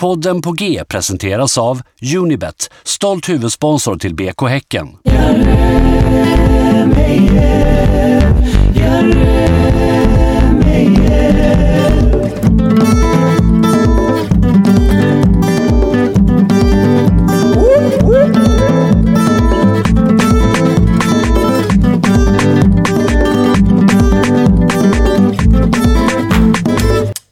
Podden på G presenteras av Unibet, stolt huvudsponsor till BK Häcken.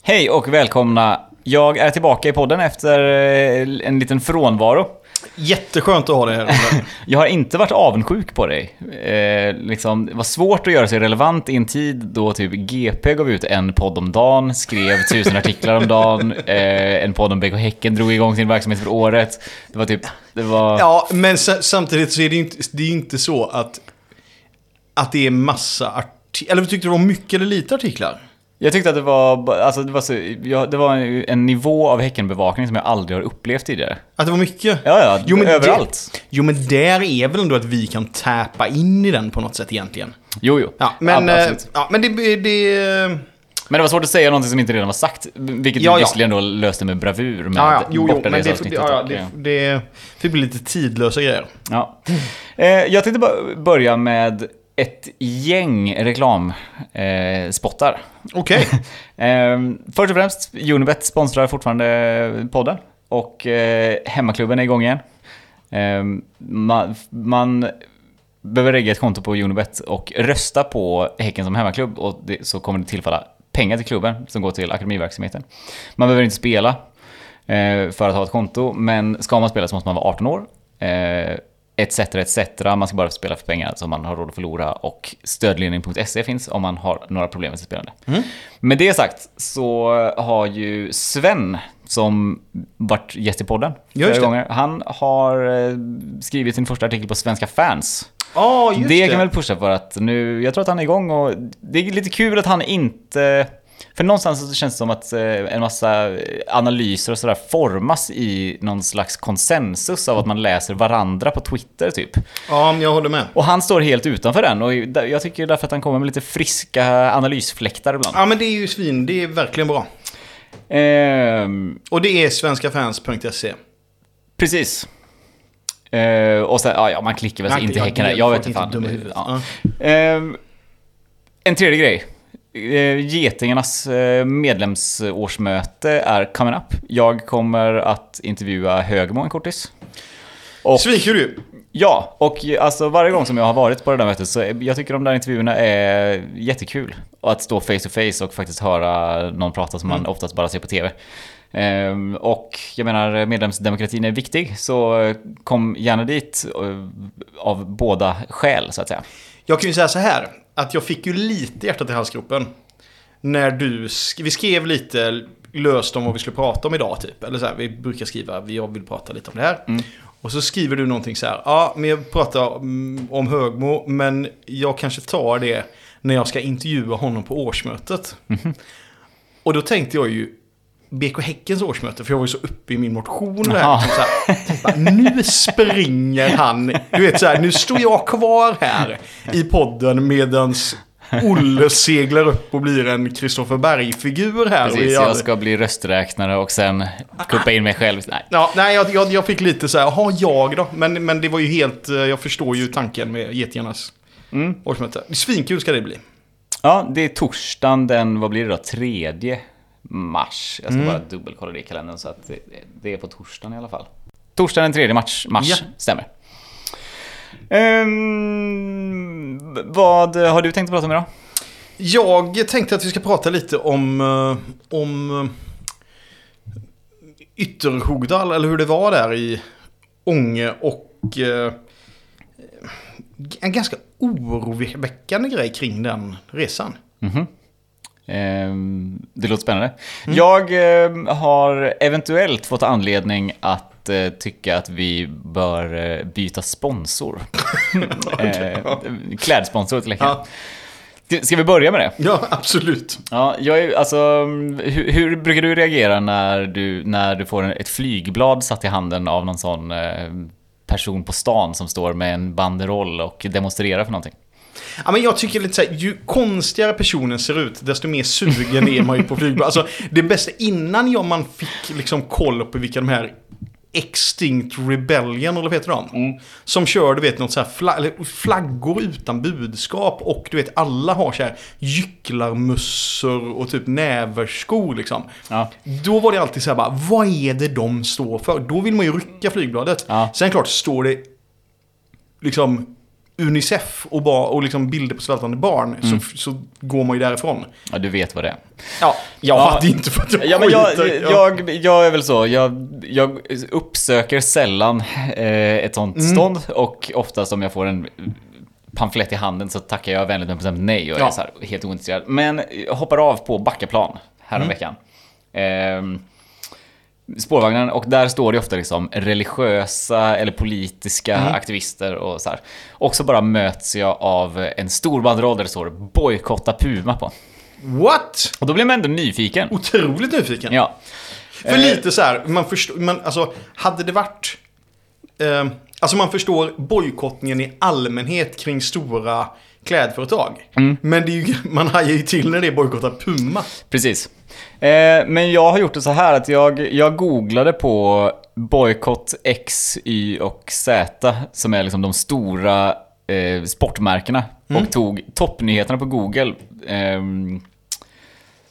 Hej och välkomna. Jag är tillbaka i podden efter eh, en liten frånvaro. Jätteskönt att ha dig här. Jag har inte varit avundsjuk på dig. Eh, liksom, det var svårt att göra sig relevant i en tid då typ GP gav ut en podd om dagen, skrev tusen artiklar om dagen, eh, en podd om BK Häcken drog igång sin verksamhet för året. Det var typ, det var... ja, men sa- samtidigt så är det ju inte, det är ju inte så att, att det är massa artiklar. Eller tyckte du det var mycket eller lite artiklar? Jag tyckte att det var, alltså det var, så, ja, det var en nivå av Häckenbevakning som jag aldrig har upplevt tidigare. Att det var mycket? Ja, ja, Jo, men överallt. Det, jo, men där är väl ändå att vi kan täpa in i den på något sätt egentligen. Jo, jo. Ja, men, Ja, ja, men det, det... Men det var svårt att säga någonting som inte redan var sagt. Vilket Ja, ja. visserligen då löste med bravur med Ja, ja, jo, jo, men det, bortareseavsnittet ja, det, eh, det fick bli lite tidlösa grejer. Ja. Eh, jag tänkte bara börja med ett gäng reklamspottar. Okej. Eh, först och främst, Unibet sponsrar fortfarande podden. Och eh, hemmaklubben är igång igen. Eh, man, man behöver regga ett konto på Unibet och rösta på Häcken som hemmaklubb. Och det, så kommer det tillfalla pengar till klubben som går till akademiverksamheten. Man behöver inte spela eh, för att ha ett konto, men ska man spela så måste man vara 18 år. Eh, etc, etc. Man ska bara spela för pengar som man har råd att förlora och stödlinjen.se finns om man har några problem med sitt spelande. Med det sagt så har ju Sven, som varit gäst i podden flera gånger, han har eh, skrivit sin första artikel på Svenska fans. Just det det. kan väl pusha för att nu, jag tror att han är igång och det är lite kul att han inte... För någonstans så känns det som att eh, en massa analyser och sådär formas i någon slags konsensus av att man läser varandra på Twitter typ. Ja, jag håller med. Och han står helt utanför den och jag tycker därför att han kommer med lite friska analysfläktar ibland. Ja, men det är ju svin. Det är verkligen bra. Ehm, Och det är svenskafans.se. precis. Ehm, och sen, ja, ja, man klickar väl sig in till Ja, Häcken Jag vet inte fan. Ja. Ehm, en tredje grej. Eh, Getingarnas eh, medlemsårsmöte är coming up. Jag kommer att intervjua Högmo en kortis. Och, Svinkul ju. ja, och alltså varje gång som jag har varit på det där mötet så jag tycker de där intervjuerna är jättekul. Och att stå face to face och faktiskt höra någon prata som man oftast bara ser på TV. Ehm, och jag menar, medlemsdemokratin är viktig, så kom gärna dit eh, av båda skäl, så att säga. Jag kan ju säga så här. Att jag fick ju lite hjärtat i halsgropen. När du, sk- vi skrev lite löst om vad vi skulle prata om idag typ. Eller så här, vi brukar skriva, jag vill prata lite om det här. Och så skriver du någonting så här. Ja, men jag pratar mm, om Högmo, men jag kanske tar det när jag ska intervjua honom på årsmötet. Och då tänkte jag ju BK Häckens årsmöte, för jag var ju så uppe i min motion. Jaha. Här, så här, bara, nu springer han. Du vet så här, nu står jag kvar här i podden medans Olle seglar upp och blir en Kristoffer Berg-figur här. Precis, jag- ska bli rösträknare och sen kuppa in mig själv. Nej. Ja, nej, jag, jag, jag fick lite så här, jaha, jag då? Men, men det var ju helt, eh, jag förstår ju tanken med Getingarnas Mm. årsmöte. Svinkul ska det bli. Ja, det är torsdagen den, vad blir det då, 3 mars. Jag ska bara dubbelkolla det i kalendern så att det, det är på torsdagen i alla fall. Torsdagen den 3 mars, mars Ja. stämmer. Ehm, vad har du tänkt prata om idag? Jag tänkte att vi ska prata lite om, eh, om eh, Ytterhogdal, eller hur det var där i Ånge och eh, en ganska oroväckande grej kring den resan. Ehm, det låter spännande. Jag ehm, har eventuellt fått anledning att eh, tycka att vi bör eh, byta sponsor. eh, klädsponsor till. Ja. Ska vi börja med det? Ja, absolut. Ja, jag är, alltså, hur, hur brukar du reagera när du, när du får ett flygblad satt i handen av någon sån eh, person på stan som står med en banderoll och demonstrerar för någonting? Ja, men jag tycker lite så här, ju konstigare personen ser ut, desto mer sugen är man ju på flygplan. Alltså, det bästa innan jag, man fick liksom koll på vilka de här Extinct Rebellion, eller vad heter de? Som kör, du vet, något så här fla eller flaggor utan budskap och du vet, alla har så här gycklarmössor och typ näverskor liksom. Ja. Då var det alltid så här bara, vad är det de står för? Då vill man ju rycka flygbladet. Ja. Sen klart står det liksom Unicef och, ba, och liksom bilder på svältande barn Mm. så, så går man ju därifrån. Ja, du vet vad det är. Ja, jag Ja. hade inte för att jag Ja, men jag, jag, jag är väl så. Jag, jag uppsöker sällan eh, ett sånt Mm. stånd och oftast om jag får en pamflett i handen så tackar jag vänligt men bestämt nej och Ja. är så här, helt ointresserad. Men jag hoppar av på Backaplan häromveckan. Mm. Eh, spårvagnen och där står det ofta liksom religiösa eller politiska Mm. aktivister och så här. Och så bara möts jag av en stor banderoll där det står bojkotta Puma på. What? Och då blir man ändå nyfiken. Otroligt nyfiken. Ja. För lite så här, man förstår, man, alltså hade det varit... Eh, alltså man förstår bojkottningen i allmänhet kring stora klädföretag. Mm. Men det ju, man hajar ju till när det är bojkottar Puma. Precis. Eh, men jag har gjort det så här att jag, jag googlade på bojkott X, Y och Z som är liksom de stora eh, sportmärkena och tog toppnyheterna på Google. Ehm,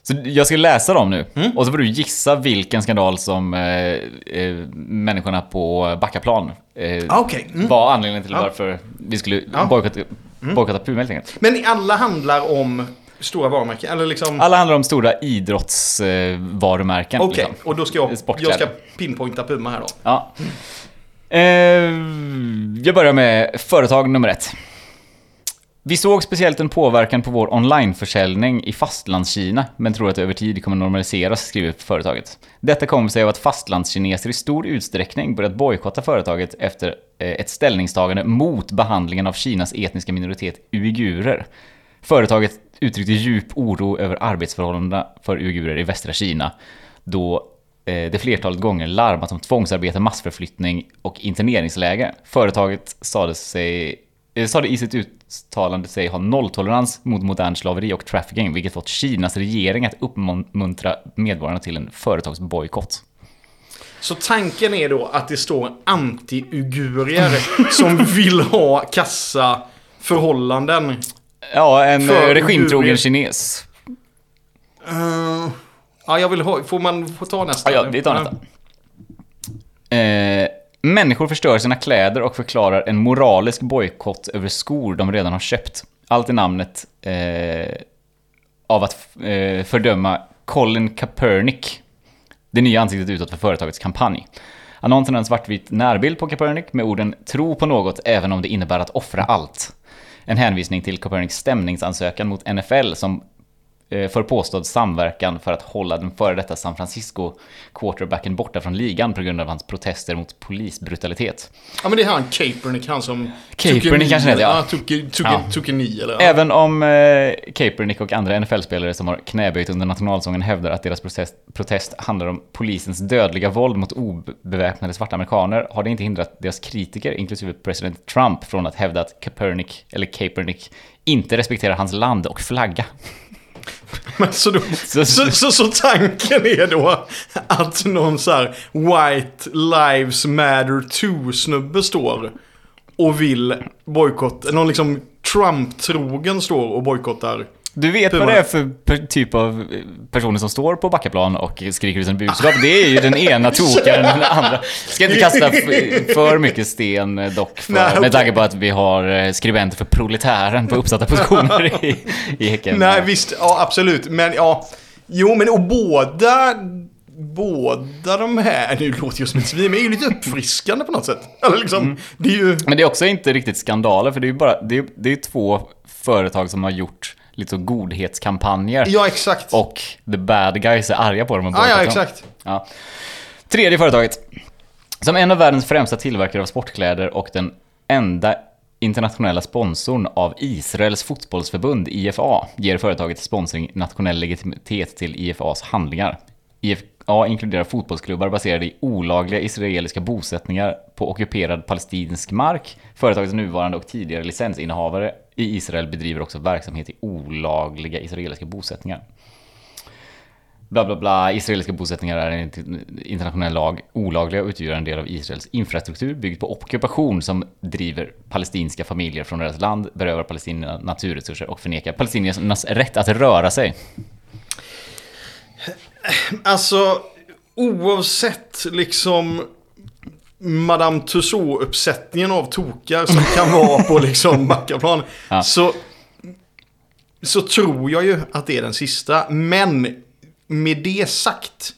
så jag ska läsa dem nu och så får du gissa vilken skandal som eh, eh, människorna på Backaplan eh, Ah, okej. Mm. var anledningen till Ja. varför vi skulle Ja. bojkotta, bojkotta Puma helt enkelt. Men alla handlar om stora varumärken? Eller liksom... Alla handlar om stora idrottsvarumärken. Okej, liksom. och då ska jag, Sportkläder. jag ska pinpointa Puma här då. Ja. Eh, jag börjar med företag nummer ett. Vi såg speciellt en påverkan på vår onlineförsäljning i fastlandskina, men tror att det över tid kommer normaliseras, skriver företaget. Detta kommer sig av att fastlandskineser i stor utsträckning börjat bojkotta företaget efter eh, ett ställningstagande mot behandlingen av Kinas etniska minoritet uigurer. Företaget uttryckte djup oro över arbetsförhållandena för uigurer i västra Kina, då eh, det flertalet gånger larmat om tvångsarbete, massförflyttning och interneringsläger. Företaget sade, sig, eh, sade i sitt uttalande sig ha nolltolerans mot modern slaveri och trafficking, vilket fått Kinas regering att uppmuntra medborgarna till en företagsbojkott. Så tanken är då att det står anti-ugurier som vill ha kassa förhållanden. Ja, en För eh, regimtrogen uigurer. kines. Uh, ja, jag vill ha... Får man få ta nästa? Ja, ja, vi tar nästa. Eh, människor förstör sina kläder och förklarar en moralisk bojkott över skor de redan har köpt. Allt i namnet eh, av att eh, fördöma Colin Kaepernick, det nya ansiktet utåt för företagets kampanj. Annonsen har en svartvit närbild på Kaepernick med orden “Tro på något även om det innebär att offra allt”. En hänvisning till Kaepernicks stämningsansökan mot NFL som för påstådd samverkan för att hålla den före detta San Francisco quarterbacken borta från ligan på grund av hans protester mot polisbrutalitet. Ja, men det är han Kaepernick, han som... Kaepernick kanske heter, ja. Tog, en eller? Ja. Även om eh, Kaepernick och andra NFL-spelare som har knäböjt under nationalsången hävdar att deras protest, protest handlar om polisens dödliga våld mot obeväpnade svarta amerikaner har det inte hindrat deras kritiker, inklusive president Trump, från att hävda att Kaepernick, eller Kaepernick, inte respekterar hans land och flagga. Men så, då, Så- så, så, så, tanken är då att någon så här White Lives Matter 2-snubbe står och vill bojkotta, någon liksom Trump-trogen står och bojkottar. Du vet Hur vad det är för per- typ av eh, personer som står på Backaplan och skriker ut sina budskap? Det är ju den ena tokaren än den andra. Ska inte kasta för mycket sten eh, dock, för, Nej, okej. med tanke på att vi har eh, skribenter för proletären på uppsatta positioner i, i Häcken. Nej, visst, ja absolut. Men ja, jo men och båda, båda de här, nu låter jag som ett svin, men är ju lite uppfriskande på något sätt. Eller liksom, Mm. det är ju... Men det är också inte riktigt skandaler, för det är ju bara, det är, det är två företag som har gjort lite så godhetskampanjer. Ja, exakt. Och the bad guys är arga på dem och ja, ja, dem. exakt. Ja. Tredje företaget. Som en av världens främsta tillverkare av sportkläder och den enda internationella sponsorn av Israels fotbollsförbund, IFA, ger företaget sponsring nationell legitimitet till IFAs handlingar. IF, Ja, inkluderar fotbollsklubbar baserade i olagliga israeliska bosättningar på ockuperad palestinsk mark. Företagets nuvarande och tidigare licensinnehavare i Israel bedriver också verksamhet i olagliga israeliska bosättningar. Bla bla bla, israeliska bosättningar är enligt internationell lag olagliga och utgör en del av Israels infrastruktur byggd på ockupation som driver palestinska familjer från deras land, berövar palestinierna naturresurser och förnekar palestiniernas rätt att röra sig. Alltså, oavsett liksom Madame Tussauds-uppsättningen av tokar som kan vara på liksom Backaplan. Ja. Så, så tror jag ju att det är den sista. Men med det sagt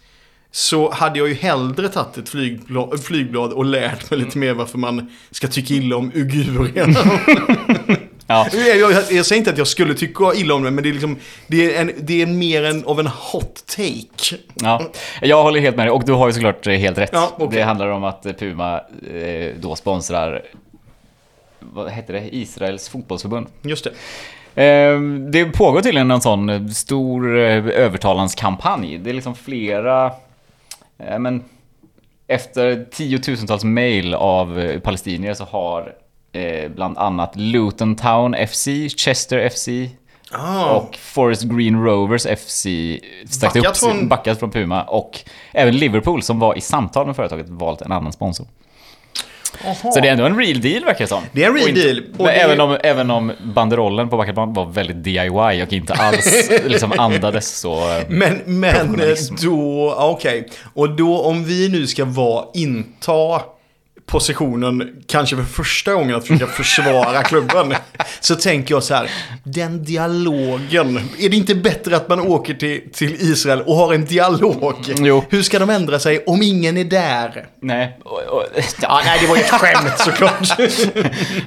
så hade jag ju hellre tagit ett flygblad, flygblad och lärt mig lite mer varför man ska tycka illa om ugurierna. Ja. Jag, jag, jag säger inte att jag skulle tycka illa om det, men det är, liksom, det är, en, det är mer en, av en hot take. Ja, jag håller helt med dig och du har ju såklart eh, helt rätt. Ja, okej. Det handlar om att Puma eh, då sponsrar, vad heter det, Israels fotbollsförbund. Just det. Eh, Det pågår tydligen någon sån stor eh, övertalanskampanj. Det är liksom flera, men efter tiotusentals mail av palestinier så har eh, bland annat Luton Town FC, Chester FC Ah. och Forest Green Rovers FC stack Backat upp, från- backat från Puma och även Liverpool som var i samtal med företaget valt en annan sponsor. Så det är ändå en real deal verkar det som. Det är en real inte- deal. Men det- även, om, även om banderollen på backaplan var väldigt DIY och inte alls liksom andades så... eh, Men, men eh, då, ja, okej. Och då om vi nu ska vara, inta positionen, kanske för första gången att försöka försvara klubben. Så tänker jag så här, den dialogen. Är det inte bättre att man åker till, till Israel och har en dialog? Jo. Hur ska de ändra sig om ingen är där? Nej. Ja, nej, det var ju ett skämt såklart.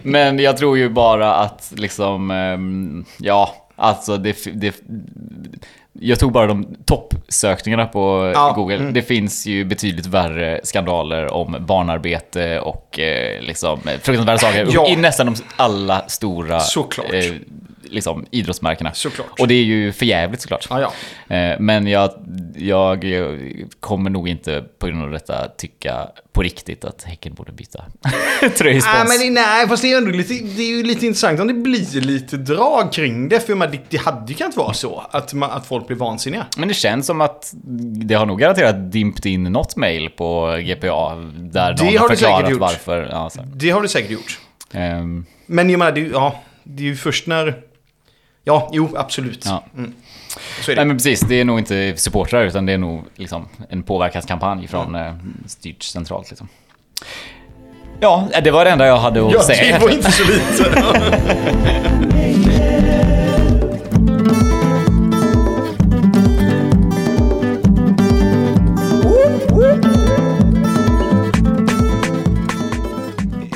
Men jag tror ju bara att liksom, ehm, ja, alltså det, det jag tog bara de toppsökningarna på Ja, Google. mm. Det finns ju betydligt värre skandaler om barnarbete och eh, liksom fruktansvärda saker Ja. i nästan de alla stora Såklart. eh, liksom, idrottsmärkena. Såklart. Och det är ju förjävligt såklart. Ja, ja. Eh, Men jag, jag kommer nog inte på grund av detta tycka på riktigt att Häcken borde byta tröjspons. Nej, men det- nej, fast det är, ändå lite, det är ju lite intressant om det blir lite drag kring det. För menar, det, hade ju kunnat vara så att, man, att folk blir vansinniga. Men det känns som att det har nog garanterat dimpt in något mail på GPA där Det någon har förklarat varför. Ja. Det har det säkert gjort. Ehm, Men jag menar, det, ja, det är ju först när... Ja, jo, absolut. Ja. Mm. Så är det. nej men precis, det är nog inte supportrar utan det är nog liksom en påverkanskampanj från eh, styrt centralt. Liksom. Ja, det var det enda jag hade att ja, säga. det var inte så lite.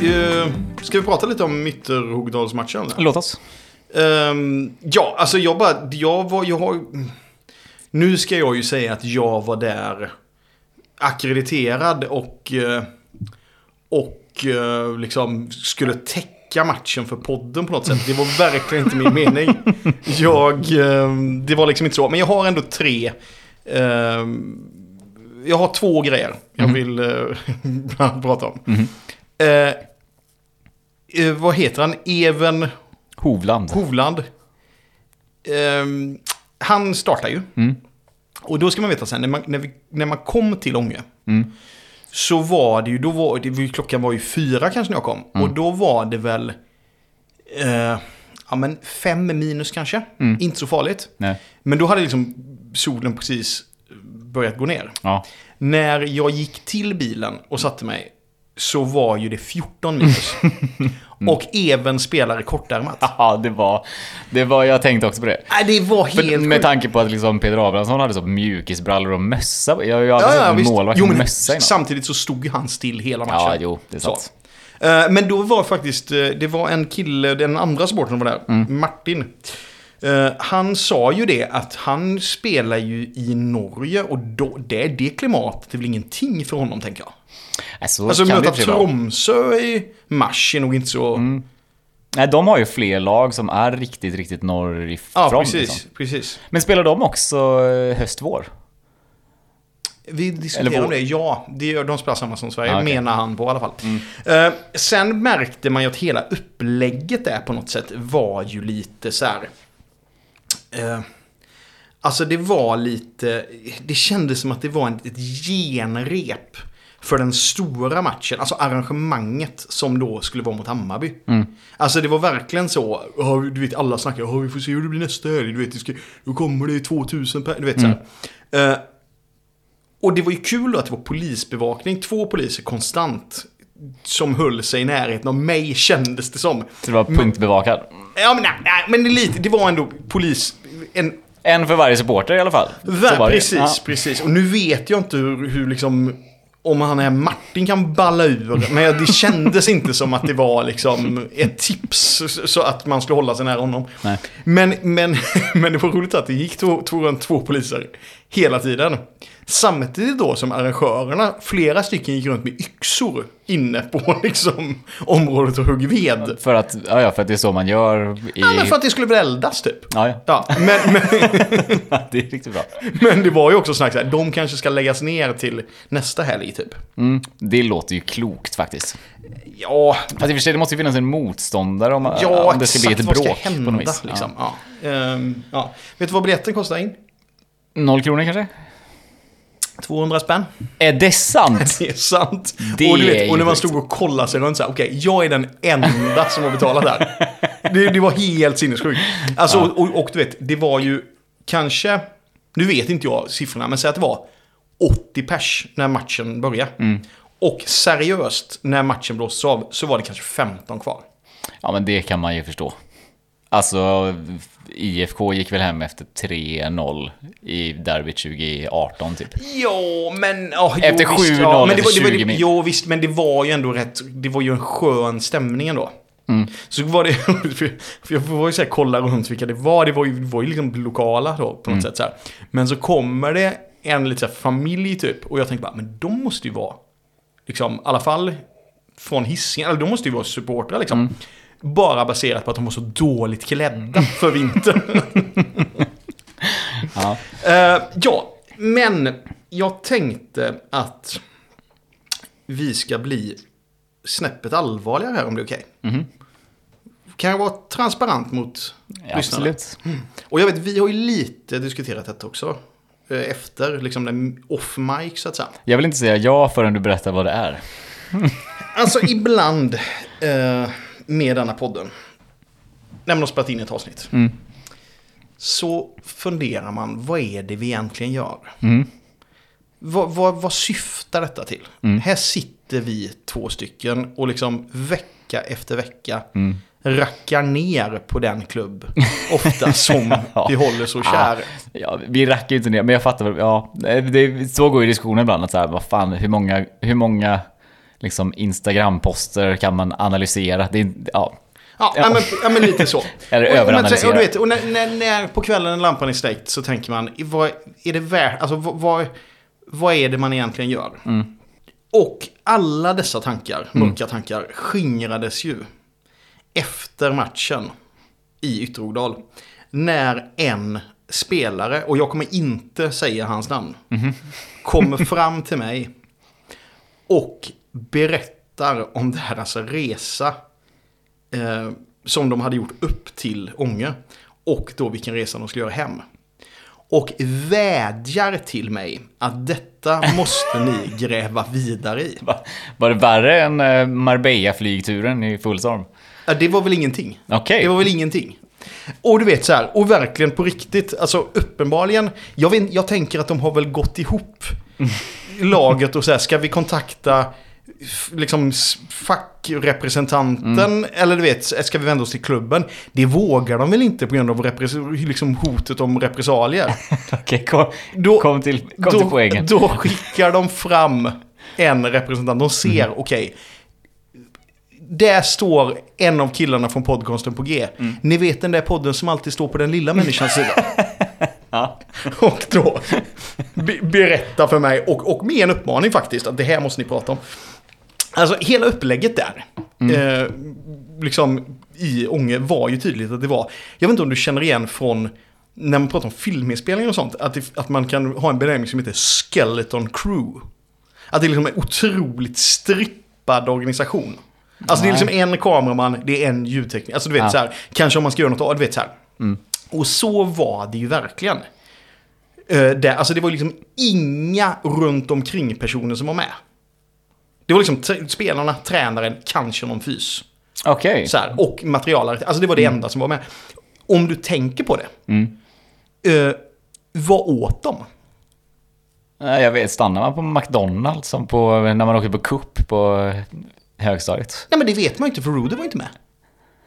Eh, Ska vi prata lite om Ytterhogdalsmatchen? eller? Låt oss. Ehm, ja, alltså jag bara, jag var, jag har... Nu ska jag ju säga att jag var där akkrediterad och... eh, Och eh, liksom skulle täcka matchen för podden på något sätt. Det var verkligen inte min mening. Jag... ehm, Det var liksom inte så. Men jag har ändå tre... ehm, Jag har två grejer jag vill eh, prata om. Eh, eh, vad heter han? Even... Hovland. Hovland. Ehm, han startar ju. Mm. Och då ska man veta sen, när man, när vi, när man kom till Ånge. Mm. Så var det ju, då var det, klockan var ju fyra kanske när jag kom. Mm. Och då var det väl, eh, ja men fem minus kanske. Mm. Inte så farligt. Nej. Men då hade liksom solen precis börjat gå ner. Ja. När jag gick till bilen och satte mig så var ju det 14 minus. Mm. Och även spelare kortärmat. Ja, det var, det var... Jag tänkte också på det. Nej, det var För, helt med sjukt. tanke på att liksom Peter Abrahamsson hade så mjukisbrallor och mössa. Jag har ju aldrig Ja, sett en målvakt med mössa innan. samtidigt så stod han still hela matchen. Ja, jo, det är Så. sant. Eh, Men då var faktiskt, eh, det var en kille, den andra supporten var där, Mm. Martin. Eh, Han sa ju det att han spelar ju i Norge och då, det, det klimatet är väl ingenting för honom tänker jag. Alltså i möta. Tromsö i mars är nog inte så... Mm. Nej, de har ju fler lag som är riktigt, riktigt norrifrån. ja, precis. liksom. precis. Men spelar de också eh, höst-vår? Vi diskuterar om det, ja. Det gör, de spelar samma som Sverige, Ah, okej. menar han på i alla fall. Eh, sen märkte man ju att hela upplägget där på något sätt var ju lite så här... Eh, alltså det var lite... Det kändes som att det var en, ett genrep för den stora matchen. Alltså arrangemanget som då skulle vara mot Hammarby. Alltså det var verkligen så. "Ja, Du vet alla snackar. "Ja, Vi får se hur det blir nästa helg. Du vet, det ska, då kommer det 2000 per... Du vet så här. Eh, och det var ju kul då att det var polisbevakning, två poliser konstant. Som höll sig i närheten av mig kändes det som. Så det var punktbevakad. Ja men nej, men det, lite, det var ändå polis... En, En för varje supporter i alla fall. Var precis, Ja. precis. Och nu vet jag inte hur, hur liksom... Om han är Martin kan balla ur. Men det kändes inte som att det var liksom ett tips så att man skulle hålla sig nära honom. Nej. Men, men, men det var roligt att det gick två, två, två poliser hela tiden. Samtidigt då som arrangörerna, flera stycken gick runt med yxor inne på liksom området och högg ved. För att, ja, ja, för att det är så man gör i... Ja, men för att det skulle väl eldas typ. Ja, ja. Ja, men, men, det är riktigt bra. men det var ju också snack så här, de kanske ska läggas ner till nästa helg typ. Mm, det låter ju klokt faktiskt. Ja, Fast i och för sig, det måste ju finnas en motståndare om, ja om det ska bli ett exakt vad bråk ska på hända något vis. liksom. Ja. Ehm, ja. Vet du vad biljetten kostar in? Ja. Noll kronor kanske? 200 spänn. Är det sant? Det är sant. Det och, du vet, och när man stod och kollade sig runt så här, okej, jag är den enda som har betalat där. Det, det var helt sinnessjukt. Alltså, och, och, och du vet, det var ju kanske, nu vet inte jag siffrorna, men säg att det var 80 pers när matchen började. Mm. Och seriöst, när matchen blåstes av, så var det kanske 15 kvar. Ja, men det kan man ju förstå. Alltså, IFK gick väl hem efter 3-0 i derbyt 2018 typ. Ja, men... Ja, Efter jo, visst, 7-0 ja, men det var, efter det var, 20. Jo, visst, men det var ju ändå rätt... Det var ju en skön stämning ändå. Mm. Så var det... För jag var ju så här, kolla runt vilka det var. Det var ju, det var ju liksom lokala då, på något Mm. sätt så här. Men så kommer det en lite så här familj typ. Och jag tänkte bara, men de måste ju vara... Liksom, i alla fall från Hisingen. Eller de måste ju vara supportrar liksom. Mm. Bara baserat på att de var så dåligt klädda för vintern. Ja. Eh, ja, men jag tänkte att vi ska bli snäppet allvarligare här om det är okej. Mhm. Kan jag vara transparent mot Ja, lyssnarna? absolut. Och jag vet, vi har ju lite diskuterat detta också. eh, Efter, liksom den off mic så att säga. Jag vill inte säga ja förrän du berättar vad det är. Alltså ibland eh, med denna podden. När man har spelat in ett avsnitt. Mm. Så funderar man, vad är det vi egentligen gör? Mm. Vad, vad, vad syftar detta till? Mm. Här sitter vi två stycken och liksom vecka efter vecka Mm. rackar ner på den klubb ofta som Ja. vi håller så kär. Ja, vi rackar ju inte ner, men jag fattar väl. Ja, det, så går ju diskussionen ibland. Att så här, vad fan, hur många, hur många liksom Instagram-poster kan man analysera? Det är, ja, Ja, Ja. Men, ja men lite så. Eller Och- och, överanalysera. och, du vet, och när, när, när på kvällen lampan är släckt så tänker man, vad är det värt, alltså vad, vad, vad är det man egentligen gör? Mm. Och alla dessa tankar, mörka tankar, skingrades ju efter matchen i Ytterhogdal. När en spelare, och jag kommer inte säga hans namn, kommer fram till mig och berättar om deras resa eh, som de hade gjort upp till Ånge. Och då vilken resa de skulle göra hem. Och vädjar till mig att detta måste ni gräva vidare i. Va- Var det värre än eh, Marbella-flygturen i Fullstorm? Ja, det var väl ingenting. Okej. Det var väl ingenting. Och du vet så här, och verkligen på riktigt, alltså uppenbarligen, jag, vet, jag tänker att de har väl gått ihop laget och så här, ska vi kontakta liksom fackrepresentanten eller du vet, ska vi vända oss till klubben? Det vågar de väl inte på grund av liksom hotet om repressalier. Okej, kom, Då, kom, till, kom då, till poängen. Då skickar de fram en representant. De ser, Mhm. okej. där står en av killarna från podcasten på G. Mm. Ni vet den där podden som alltid står på den lilla människans sida. Ja. Och då be- berätta för mig, och, och med en uppmaning faktiskt, att det här måste ni prata om. Alltså hela upplägget där, eh, liksom i Ånge var ju tydligt att det var, jag vet inte om du känner igen från när man pratar om filminspelning och sånt, att, det, att man kan ha en benämning som heter Skeleton Crew. Att det är liksom en otroligt strippad organisation. Alltså det är liksom en kameraman, det är en ljudtekniker. Alltså du vet Ja. så här, kanske om man ska göra något, du vet så här. Och så var det ju verkligen. Uh, det, alltså det var liksom inga runt omkring personer som var med. Det var liksom spelarna, tränaren, kanske någon fys. Okej. Så här, och materialare. Alltså det var det enda som var med. Om du tänker på det. eh, vad åt de? Nej, Jag vet, stannar man på McDonalds som på, när man åker på cup på högstadiet? Nej men det vet man ju inte för Ruder var inte med.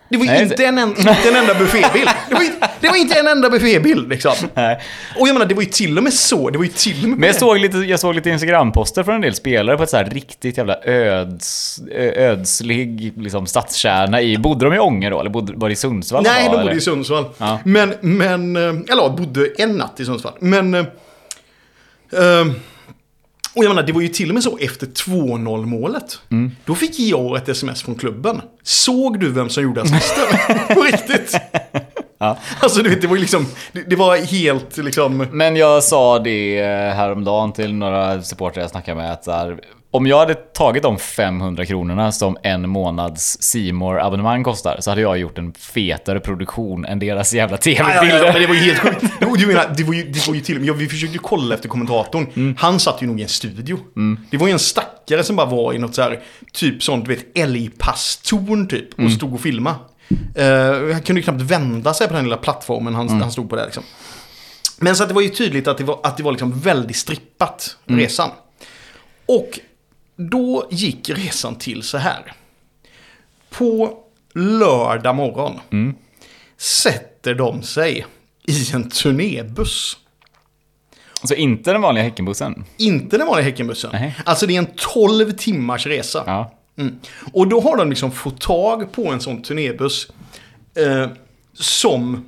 Det var ju Nej, inte, en, en, inte en enda buffébild. Det var, ju, det var inte en enda buffébild liksom. Nej. Och jag menar det var ju till och med så. Det var ju till och med... Men jag såg lite, jag såg lite Instagram-poster från en del spelare på ett så här riktigt jävla öds, ödslig liksom, stadskärna i... Bodde de i Ånge då? Eller bodde, var det i Sundsvall? Nej, de bodde eller? i Sundsvall. Ja. Men, men, eh, eller ja, bodde en natt i Sundsvall. Men, eh, och jag menar, det var ju till och med så efter 2-0 målet. Mm. Då fick jag ett sms från klubben. Såg du vem som gjorde assisten? På riktigt. Ja. Alltså du vet, det var ju liksom, det, det var helt liksom... Men jag sa det eh, häromdagen till några supportrar jag snackade med att så här, om jag hade tagit de 500 kronorna som en månads C abonnemang kostar så hade jag gjort en fetare produktion än deras jävla tv-bilder. ja, det var ju helt sjukt. Du menar, det var ju, det var ju till och med, vi försökte kolla efter kommentatorn. Mm. Han satt ju nog i en studio. Det var ju en stackare som bara var i något så här, typ sånt, du vet, älgpasstorn typ. Och Mm. stod och filmade. Uh, han kunde ju knappt vända sig på den lilla plattformen han, Mm. han stod på där liksom. Men så att det var ju tydligt att det var, att det var liksom väldigt strippat, Mm. resan. Och då gick resan till så här. På lördag morgon Mm. sätter de sig i en turnébuss. Så inte den vanliga Häckenbussen? Inte den vanliga Häckenbussen. Nej. Alltså det är en 12 timmars resa. Ja. Mm. Och då har de liksom fått tag på en sån turnébuss eh, som...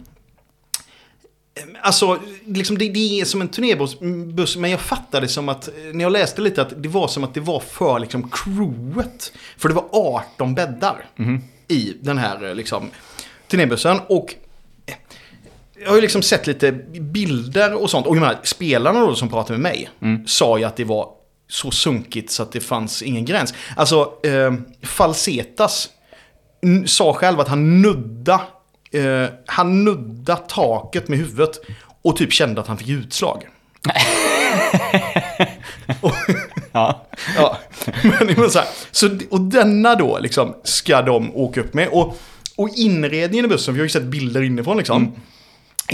Alltså, liksom det, det är som en turnébuss, men jag fattade som att, eh, när jag läste lite, att det var som att det var för liksom crewet. För det var 18 bäddar i den här eh, liksom, turnébussen. Och eh, jag har ju liksom sett lite bilder och sånt. Och jag menar, spelarna då som pratade med mig sa ju att det var så sunkigt så att det fanns ingen gräns. Alltså, eh, Falsetas sa själv att han nudda, eh, han nudda taket med huvudet och typ kände att han fick utslag. och, Ja. ja, men det var så här, så, och denna då liksom ska de åka upp med. Och, och inredningen i bussen, vi har ju sett bilder inifrån liksom. Är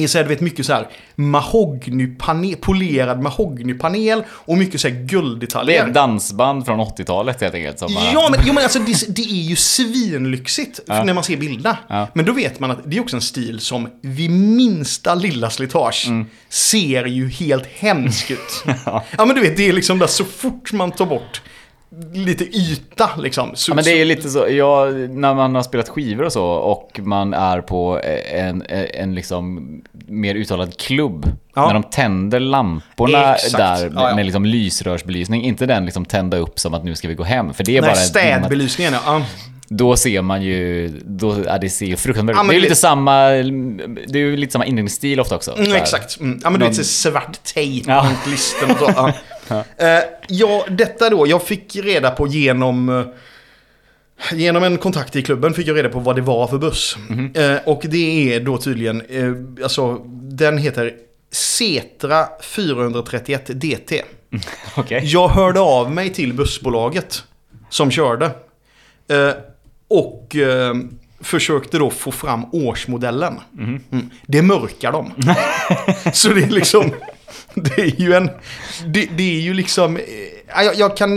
så här, du vet, mycket så här mahognypanel, polerad mahognypanel och mycket så här Det är gulddetaljer. ett dansband från 80-talet helt enkelt. Som bara- Ja men, jo, men alltså, det, det är ju svinlyxigt Ja. när man ser bilderna. Ja. Men då vet man att det är också en stil som vid minsta lilla slitage Mm. ser ju helt hemsk ut. ja. men du vet, det är liksom där så fort man tar bort lite yta liksom. Ja, men det är lite så, ja, när man har spelat skivor och så och man är på en, en liksom mer uttalad klubb. Ja. När de tänder lamporna Exakt. där Ja, ja. med liksom lysrörsbelysning. Inte den liksom tända upp som att nu ska vi gå hem. För det är Nej, bara... städbelysningen ja. ja. Då ser man ju, då, ja, det ser ju fruktansvärt Ja, ut. men Det är ju det- lite samma, det är ju lite samma inredningsstil ofta också. Mm, exakt. Mm. Ja men du vet, så svart tejp Ja. runt listen och så. Ja. Eh, ja, detta då. Jag fick reda på genom... eh, Genom en kontakt i klubben fick jag reda på vad det var för buss. Mhm. Eh, och det är då tydligen, eh, alltså den heter Cetra 431 DT. Okej. Jag hörde av mig till bussbolaget som körde. Eh, och eh, försökte då få fram årsmodellen. Mm. Det mörkar de. Så det är liksom... Det är ju en... Det, det är ju liksom... eh, Jag, jag kan...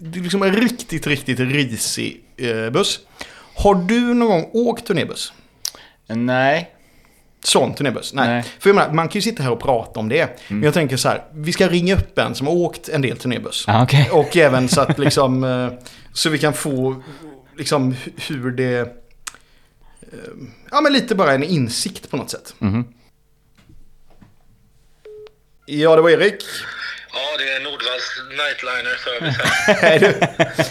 Det är liksom en riktigt, riktigt risig eh, buss. Har du någon gång åkt turnébuss? Nej. Sån turnébuss? Nej. Nej. För jag menar, man kan ju sitta här och prata om det. Men jag tänker så här, vi ska ringa upp en som har åkt en del turnébuss. Ja, okej. Och även så att liksom, eh, så vi kan få liksom hu- hur det, eh, ja men lite bara en insikt på något sätt. Mhm. Ja, det var Erik. Ja, det är Nordvalls Nightliner Service här.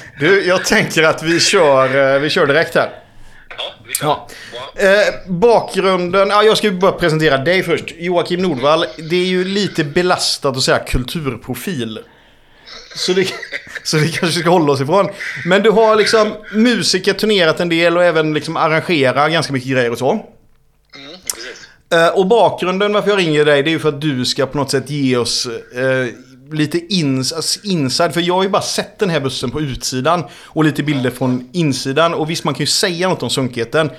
Du, du, jag tänker att vi kör, eh, vi kör direkt här. Ja, vi kör. Ja. Eh, bakgrunden, ja, jag ska bara presentera dig först. Joakim Nordvall, det är ju lite belastat att säga kulturprofil. Så det, så det kanske ska hålla oss ifrån. Men du har liksom musiker turnerat en del och även liksom arrangerat ganska mycket grejer och så. Mm, och bakgrunden varför jag ringer dig det är ju för att du ska på något sätt ge oss eh, lite ins alltså inside. För jag har ju bara sett den här bussen på utsidan och lite bilder från insidan. Och visst man kan ju säga något om sunkigheten.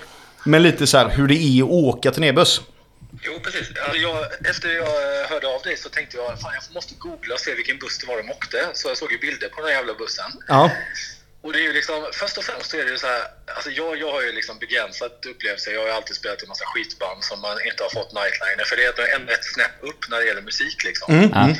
Men lite så här hur det är att åka turnébuss. Jo, precis. Alltså jag, efter jag eh, hörde av dig så tänkte jag fan jag måste googla och se vilken buss det var de åkte. Så jag såg ju bilder på den jävla bussen. Ja. Och det är ju liksom, först och främst så är det ju så här, alltså jag, jag har ju liksom begränsat upplevelse. Jag har ju alltid spelat i massa skitband som man inte har fått nightliner. För det är ändå ett snäpp upp när det gäller musik liksom. Ja.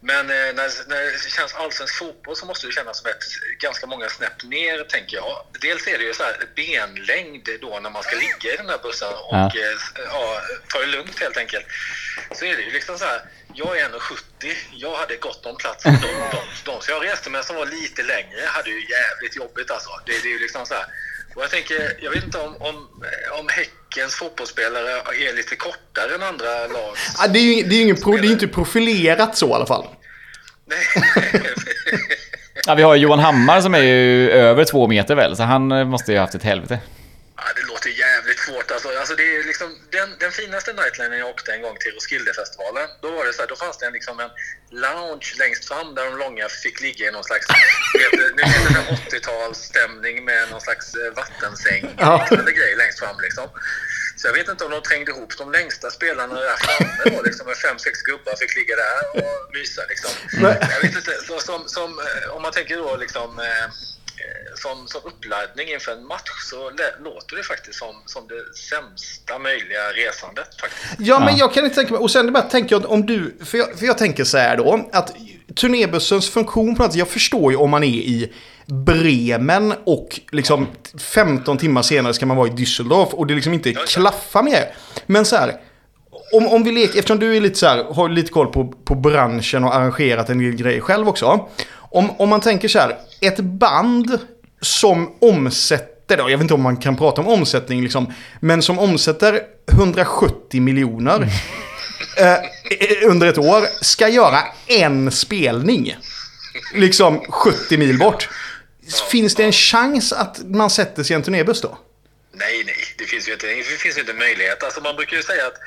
Men eh, när, när det känns allsvensk fotboll så måste det kännas som ett ganska många snäpp ner, tänker jag. Dels är det ju så här benlängd då när man ska ligga i den här bussen och Ja. ja. ja, ta det lugnt helt enkelt. Så är det ju liksom så här, jag är 1,70, jag hade gott om plats de, de, de som jag reste med som var lite längre hade ju jävligt jobbigt alltså. Det, det är ju liksom så här. Och jag tänker, jag vet inte om, om, om Häckens fotbollsspelare är lite kortare än andra lag. Ja, Det är ju det är ingen pro, det är inte profilerat så i alla fall. Ja, vi har ju Johan Hammar som är ju över två meter väl, så han eh, måste ju ha haft ett helvete. Ja, det låter jävligt svårt. Alltså, alltså det är liksom den, den finaste nightlinen jag åkte en gång till Roskildefestivalen. Då var det så här, då fanns det en, liksom en lounge längst fram där de långa fick ligga i någon slags vet, nu vet det 80-talsstämning med någon slags eh, vattensäng Ja. liknande grej längst fram liksom. Så jag vet inte om de trängde ihop de längsta spelarna där framme då, liksom med fem, sex gubbar fick ligga där och mysa liksom. Jag vet inte, så, som, som, eh, om man tänker då liksom eh, som, som uppladdning inför en match så låter det faktiskt som, som det sämsta möjliga resandet faktiskt. Ja, men Ja. jag kan inte tänka mig. Och sen bara tänker jag att om du... För jag, för jag tänker så här då. Att turnébussens funktion på något sätt. Jag förstår ju om man är i Bremen och liksom 15 timmar senare ska man vara i Düsseldorf och det liksom inte klaffar mer. Men så här. Om, om vi leker, eftersom du är lite så här, har lite koll på, på branschen och arrangerat en del grejer själv också. Om, om man tänker så här, ett band som omsätter, jag vet inte om man kan prata om omsättning liksom, men som omsätter 170 miljoner eh, under ett år ska göra en spelning. Liksom 70 mil bort. Finns det en chans att man sätter sig i en turnébuss då? Nej, nej, det finns ju inte, det finns ju inte möjlighet. Alltså man brukar ju säga att,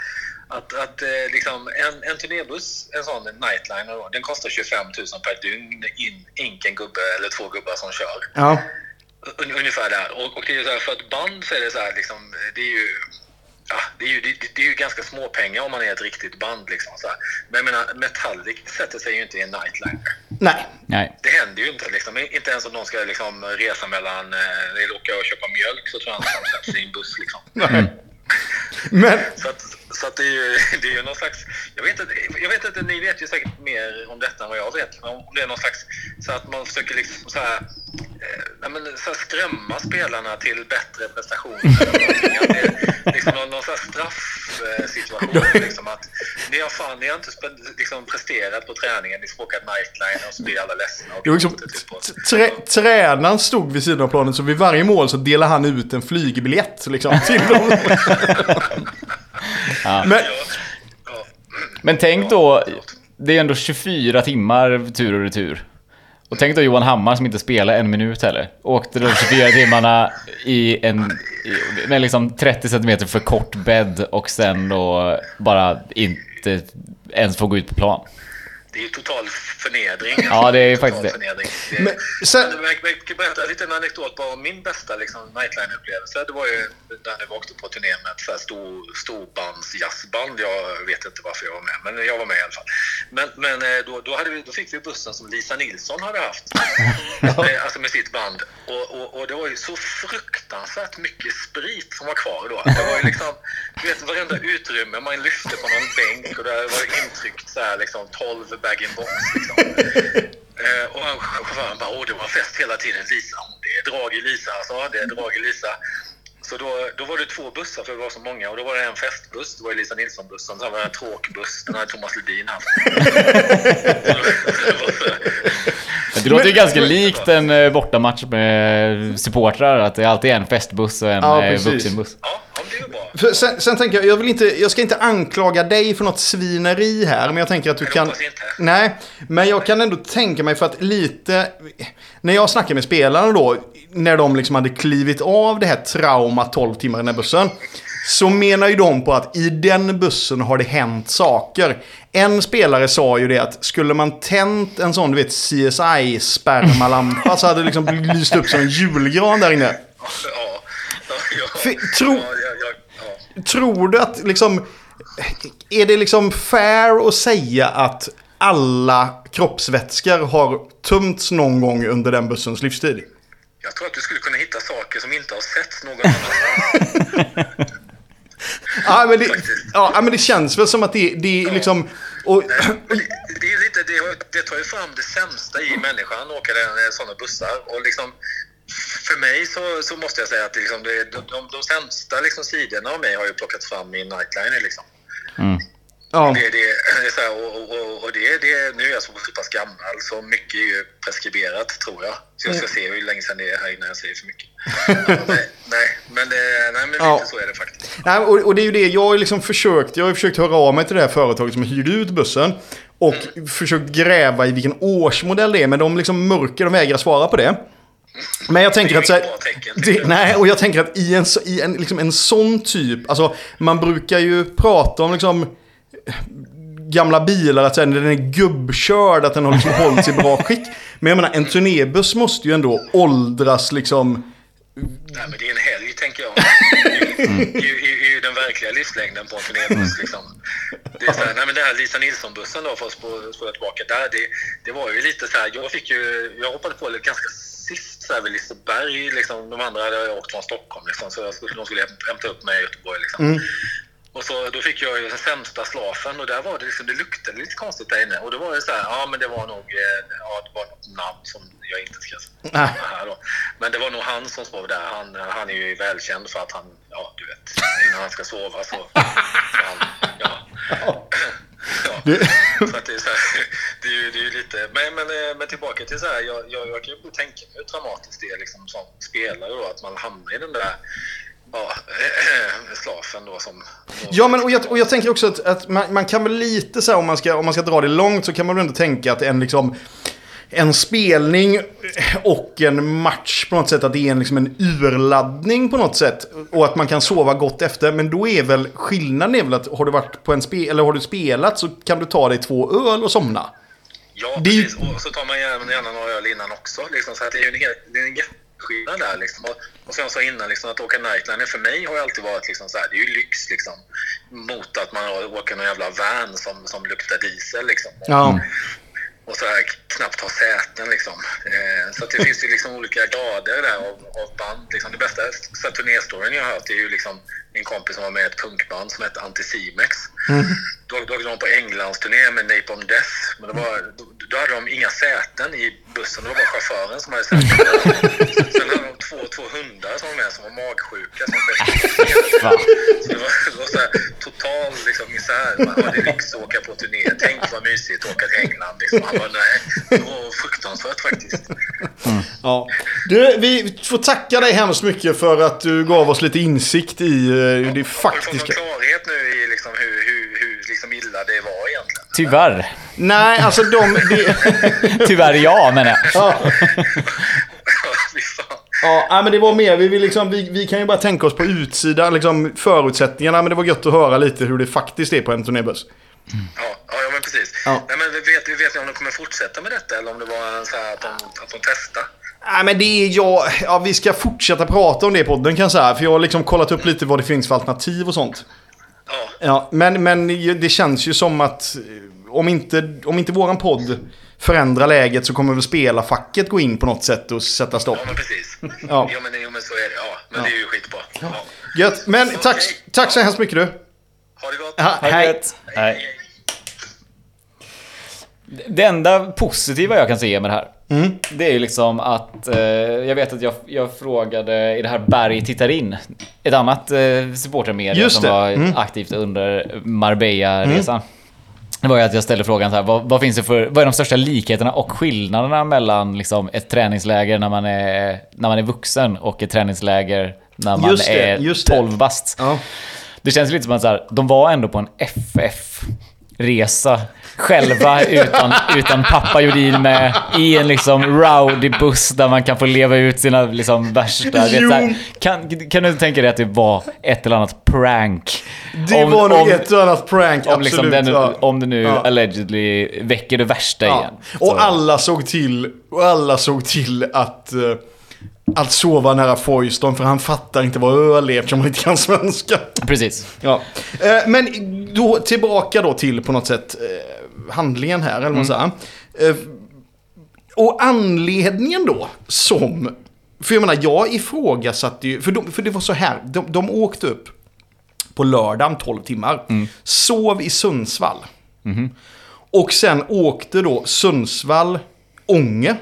att, att eh, liksom en, en turnébuss, en sån nightliner, då, den kostar 25 000 per dygn in, inken gubbe eller två gubbar som kör. Ja. Un, ungefär där. Och, och det är ju så här, för ett band så är det så här, liksom, det är ju... Ja, det är ju, det, det är ju ganska små pengar om man är ett riktigt band. Liksom, så här. Men jag menar, Metallic sätter sig ju inte i en nightliner. Nej. Nej. Det händer ju inte. Liksom. Inte ens om de ska liksom, resa mellan... Eh, eller åka och köpa mjölk så tror jag inte de sätter sig i en buss. Liksom. Men, Så, att, så att det, är ju, det är ju någon slags... Jag vet, inte, jag vet inte, ni vet ju säkert mer om detta än vad jag vet. Men om det är någon slags... Så att man försöker liksom så här, nej, men, så skrämma spelarna till bättre prestationer. Att det är liksom någon, någon straffsituation. Liksom, att ni har, fan, ni har inte liksom, presterat på träningen, ni får åka nightline och så blir alla ledsna. Och det var liksom, typ på- trä, tränaren stod vid sidan av planen så vid varje mål så delade han ut en flygbiljett liksom, till dem. Men, Ja, ja. Men tänk då, det är ändå 24 timmar tur och retur. Och tänk då Johan Hammar som inte spelar en minut heller. Åkte de 24 timmarna i en, i, med liksom 30 cm för kort bädd och sen då bara inte ens få gå ut på plan. Det är ju total förnedring. Ja, det är Total faktiskt det. Förnedring. Det, Men sen- jag, jag kan berätta lite en anekdot bara om min bästa liksom, nightline-upplevelse. Det var ju när vi åkte på turné med ett så här stor, storbandsjazzband. Jag vet inte varför jag var med, men jag var med i alla fall. Men, men eh, då, då, hade vi, då fick vi bussen som Lisa Nilsson hade haft. Eh, alltså med sitt band. Och, och, och det var ju så fruktansvärt mycket sprit som var kvar då. Det var ju liksom, du vet varenda utrymme man lyfte på någon bänk och där var det intryckt så här liksom 12 bag-in-box liksom. Eh, och chauffören bara, åh det var fest hela tiden. Lisa, det är drag i Lisa alltså, det är drag i Lisa. Så då, då var det två bussar för det var så många och då var det en festbuss, det var Lisa Nilsson-bussen, sen var det en tråkbuss, den hade Thomas Ledin haft. Det låter ju ganska likt en eh, bortamatch med supportrar, att det alltid är en festbuss och en Ja, eh, vuxenbuss. För sen, sen tänker jag, jag, vill inte, jag ska inte anklaga dig för något svineri här, men jag tänker att du kan... Nej, men jag kan ändå tänka mig för att lite... När jag snackar med spelarna då, när de liksom hade klivit av det här traumat 12 timmar i den här bussen. Så menar ju de på att i den bussen har det hänt saker. En spelare sa ju det att skulle man tänt en sån, du vet, CSI-spermalampa så hade det liksom lyst upp som en julgran där inne. Ja, ja, ja, För- tro-. Tror du att liksom... Är det liksom fair att säga att alla kroppsvätskor har tömts någon gång under den bussens livstid? Jag tror att du skulle kunna hitta saker som inte har setts någon annanstans. Ja, men det, ja, men det känns väl som att det, det är liksom... Och, det, är lite, det, det tar ju fram det sämsta i människan, åka sådana bussar. Och liksom, för mig så, så måste jag säga att det liksom, det, de, de, de sämsta liksom, sidorna av mig har ju plockats fram i Nightliner. Liksom. Ja, Det, det, det så här, och, och, och- det, det, nu är jag så, pass gammal så mycket är ju preskriberat tror jag. Så jag ska se hur länge sedan det är här innan jag säger för mycket. Ja, nej, nej, men, det, nej, men Ja. lite så är det faktiskt. Nej, och, och det är ju det, jag har liksom försökt, jag har försökt höra av mig till det här företaget som hyrde ut bussen. Och försökt gräva i vilken årsmodell det är, men de liksom mörker, de vägrar svara på det. Men jag tänker att så här, tecken, det, jag. Nej, och jag tänker att i en, i en, liksom en sån typ, alltså man brukar ju prata om liksom gamla bilar, att när den är gubbkörd, att den har liksom hållits i bra skick. Men jag menar, en turnébuss måste ju ändå åldras liksom... Nej, men det är en helg, tänker jag. Det är ju- den verkliga livslängden på en turnébuss. Liksom. Det är så här, nej, men den här Lisa Nilsson-bussen då, för att spå- spola tillbaka där, det, det var ju lite så här, jag fick ju, jag hoppade på lite ganska sist så här vid Liseberg, liksom, de andra hade åkt från Stockholm, liksom, så jag skulle, de skulle hämta upp mig i Göteborg. Liksom. Och så, då fick jag ju den sämsta slafen och där var det liksom, det luktade lite konstigt där inne. Och då var det så här, ja men det var nog, eh, ja det var något namn som jag inte ska säga här då. Men det var nog han som sov där. Han, han är ju välkänd för att han, ja du vet, innan han ska sova så, så han, ja. Ja. Så att det, är så här, det, är ju, det är ju lite, men, men, eh, men tillbaka till så här, jag, jag, jag kan ju tänka mig hur traumatiskt det är liksom, som spelare då, att man hamnar i den där ja, slafen då som... Ja, men och jag, och jag tänker också att, att man, man kan väl lite så här, om man, ska, om man ska dra det långt, så kan man väl ändå tänka att en liksom... En spelning och en match på något sätt, att det är en, liksom en urladdning på något sätt. Och att man kan sova gott efter. Men då är väl skillnaden är väl att har du varit på en spel, eller har du spelat så kan du ta dig två öl och somna. Ja, Det precis. Och så tar man gärna, gärna några öl innan också. Liksom, så att det är ju en, det är en jätteskillnad där. Liksom. Och, och som jag sa innan, liksom, att åka nightliner för mig har ju alltid varit liksom, så här, det är ju lyx liksom, mot att man har- åker någon jävla van som, som luktar diesel. Liksom. Ja. Och så här knappt ha säten liksom. Eh, så det finns ju liksom olika grader där av, av band. Liksom. Det bästa turnéstoryn jag har hört är ju liksom min kompis som var med i ett punkband som hette Anticimex. Då, då åkte de på Englandsturné med Napalm Death. Men det var, då, hade de inga säten i bussen. Det var bara chauffören som hade säten. Sen hade de två, två hundar som var med som var magsjuka. Som Fan. så det var, det var så här, total liksom, misär. Man hade lyx att åka på turné. Tänk vad mysigt att åka till England. Liksom. Han bara, nej, det var fruktansvärt faktiskt. Ja. Du, vi får tacka dig hemskt mycket för att du gav oss lite insikt i eh, det Har du fått någon faktiska... klarhet nu i liksom, hur, hur, hur liksom illa det var egentligen? Tyvärr. Nej, alltså de... Det, Tyvärr ja, menar jag. ja. Men det var mer, vi, vill liksom, vi, vi kan ju bara tänka oss på utsidan, liksom förutsättningarna, men det var gött att höra lite hur det faktiskt är på en turnébuss. Ja, ja, ja, men precis. Ja. Nej, men vet, vet ni om de kommer fortsätta med detta eller om det var en så här att de, att de testar? Nej, men det är jag, ja, vi ska fortsätta prata om det i podden kan jag säga, för jag har liksom kollat upp lite vad det finns för alternativ och sånt. Ja, Ja, men, men det känns ju som att om inte, om inte våran podd förändrar läget så kommer väl spelarfacket gå in på något sätt och sätta stopp. ja men precis. Ja. Jo, men, jo, men så är det. Ja, men det är ju skitbra. Ja. Gött, men tack, tack så hemskt mycket du. Ha det gott. Ja, hej. Hej. Det enda positiva jag kan se med det här. Det är ju liksom att eh, jag vet att jag, jag frågade i det här Berg tittar in. Ett annat eh, supportermedia som var Mm. aktivt under Marbella-resan. Det var ju att jag ställde frågan så här, vad, vad finns det för, vad är de största likheterna och skillnaderna mellan liksom, ett träningsläger när man, är, när man är vuxen och ett träningsläger när man det, är just det. 12 bast? Ja. Det känns lite som att så här, de var ändå på en FF-resa själva utan, utan pappa Jodin med i en liksom rowdy buss där man kan få leva ut sina liksom värsta... Vet, så här, kan, kan du tänka dig att det var ett eller annat prank? Det Om- var nog om- ett och annat prank, om, absolut. liksom den, ja. om det nu Ja. allegedly väcker det värsta Ja. igen. Och Så- alla såg till, och alla såg till att, eh, att sova nära Foyston för han fattar inte vad öl är eftersom han inte kan svenska. Precis. Ja. Eh, men då tillbaka då till på något sätt eh, handlingen här, eller vad man säger. Eh, och anledningen då som... För jag menar, jag ifrågasatte ju... För, de, för det var så här, de, de åkte upp på lördagen 12 timmar. Sov i Sundsvall. Och sen åkte då Sundsvall, Ånge.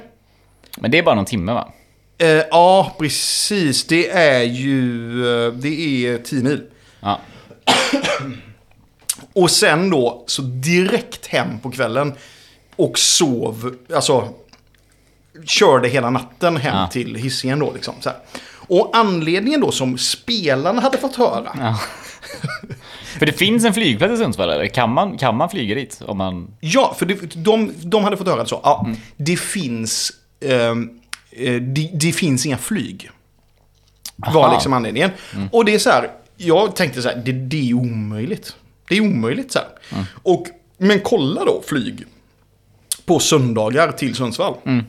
Men det är bara någon timme va? Eh, ja, precis. Det är ju... eh, Det är 10 mil. Ja. Och sen då så direkt hem på kvällen och sov, alltså körde hela natten hem Ja. till Hisingen då liksom. Så här. Och anledningen då som spelarna hade fått höra. ja. För det finns en flygplats i Sundsvall eller? Kan man, kan man flyga dit? Om man... Ja, för det, de, de hade fått höra det så. Ja, Mm. det finns... eh, det, det finns inga flyg. Var Aha. Mm. liksom anledningen. Och det är så här, jag tänkte så här, det, det är omöjligt. Det är omöjligt så här. Mm. Och, men kolla då flyg på söndagar till Sundsvall. Mm.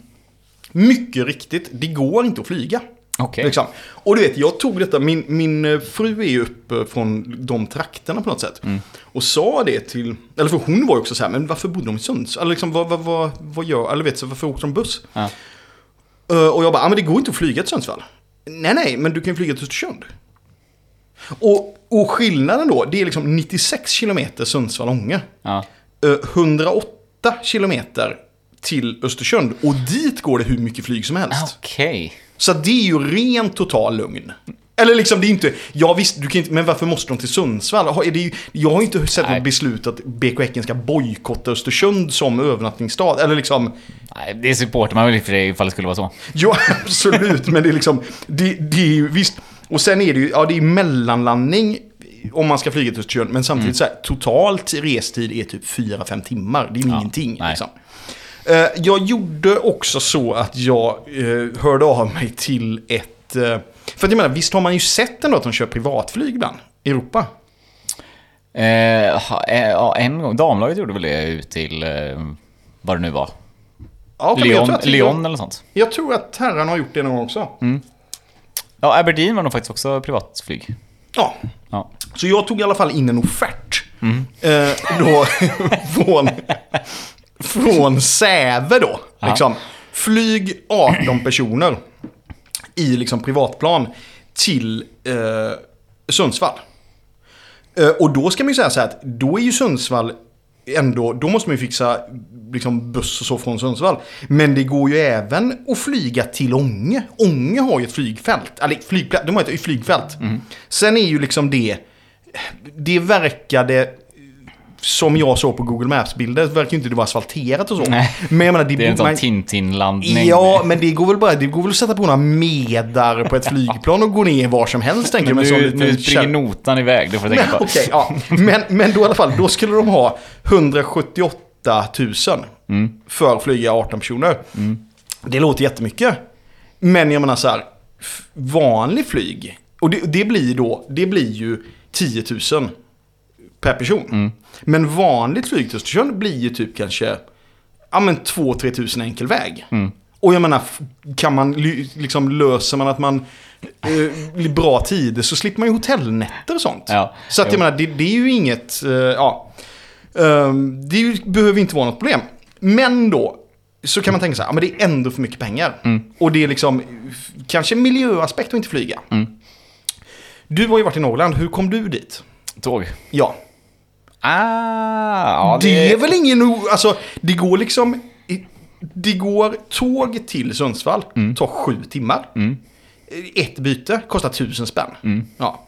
Mycket riktigt, det går inte att flyga. Okej. Liksom. Och du vet, jag tog detta, min, min eh, fru är ju uppe från de trakterna på något sätt. Mm. Och sa det till, eller för hon var ju också så här, men varför bodde de i Sundsvall? Eller liksom, vad, vad, vad, vad gör, eller vet så varför åkte de buss? Ja. Eh, och jag bara, ah, men det går inte att flyga till Sundsvall. Nej, nej, men du kan flyga till Östersund. Och, och skillnaden då, det är liksom 96 kilometer Sundsvall-Ånge. Ja. Eh, 108 kilometer till Östersund. Och dit går det hur mycket flyg som helst. Okej. Så att det är ju ren total lugn. Eller liksom det är inte, ja visst, du kan inte, men varför måste de till Sundsvall? Är det jag har ju inte sett något beslut att BK Häcken ska bojkotta Östersund som övernattningsstad. Eller liksom, Nej, det supportar man väl i för sig ifall det skulle vara så. ja absolut, men det är liksom, det, det är ju visst. Och sen är det ju, ja det är mellanlandning om man ska flyga till Östersund. Men samtidigt så här, totalt restid är typ 4-5 timmar. Det är Ja, ingenting. Liksom. Eh, Jag gjorde också så att jag eh, hörde av mig till ett... eh, För att jag menar, visst har man ju sett ändå att de kör privatflyg ibland i Europa? Eh, eh, ja, en gång. Damlaget gjorde väl det ut till eh, vad det nu var. Ja, Lyon, tror att- Lyon eller sånt. Jag tror att herrarna har gjort det någon gång också. Ja, Aberdeen var nog faktiskt också privatflyg. Ja, Ja. så jag tog i alla fall in en offert. Eh, då från, från Säve då. Liksom. Flyg 18 personer i liksom privatplan till eh, Sundsvall. Eh, och då ska man ju säga så här att då är ju Sundsvall ändå, då måste man ju fixa liksom buss och så från Sundsvall. Men det går ju även att flyga till Ånge. Ånge har ju ett flygfält, eller flygplats, de har ett flygfält. Sen är ju liksom det, det verkade som jag såg på Google Maps-bilder, verkar ju inte det vara asfalterat och så. Nej. Men jag menar, det, Det är en sån Tintin-landning. Ja, men det går väl bara, det går väl att sätta på några medar på ett flygplan och gå ner var som helst tänker jag. Men nu, nu springer notan iväg, det får men, tänka på. okej, ja. men, men då i alla fall, då skulle de ha 178 000 för att flyga 18 personer. Det låter jättemycket. Men jag menar så här, vanlig flyg, och det, det blir då, det blir ju 10 000 per person. Men vanligt flyg till Östersund blir ju typ kanske, ja men 2-3 tusen enkel väg. Och jag menar, kan man, liksom löser man att man eh, bra tider så slipper man ju hotellnätter och sånt. Ja, så att jag jo. menar, det, det är ju inget, eh, ja. Ehm, det ju, behöver inte vara något problem. Men då, så kan man tänka så här, ja, men det är ändå för mycket pengar. Och det är liksom, kanske miljöaspekt att inte flyga. Du har ju varit i Norrland, hur kom du dit? Tåg. Ja, Ah, ja, det är väl ingen... Alltså, det går liksom... Det går tåg till Sundsvall, tar sju timmar. Ett byte kostar tusen spänn. Ja.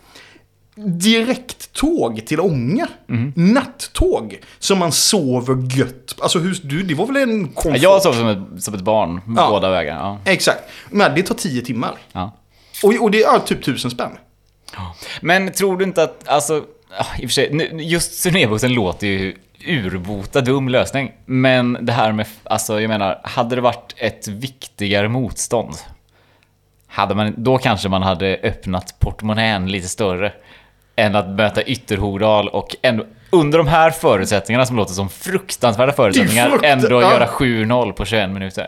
direkttåg till Ånge. Mhm. Nattåg. Som man sover gött. Alltså hur, du, det var väl en komfort? Jag sov som ett, som ett barn Ja. båda vägar. Ja. Exakt. Men det tar tio timmar. Ja. Och, och det är typ tusen spänn. Men tror du inte att, alltså, ja, i och för sig, just turnébussen låter ju urbota dum lösning. Men det här med, alltså jag menar, hade det varit ett viktigare motstånd, hade man, då kanske man hade öppnat portmonnän lite större. Än att möta Ytterhogdal och ändå, under de här förutsättningarna som låter som fruktansvärda förutsättningar, ändå ja. göra 7-0 på 21 minuter.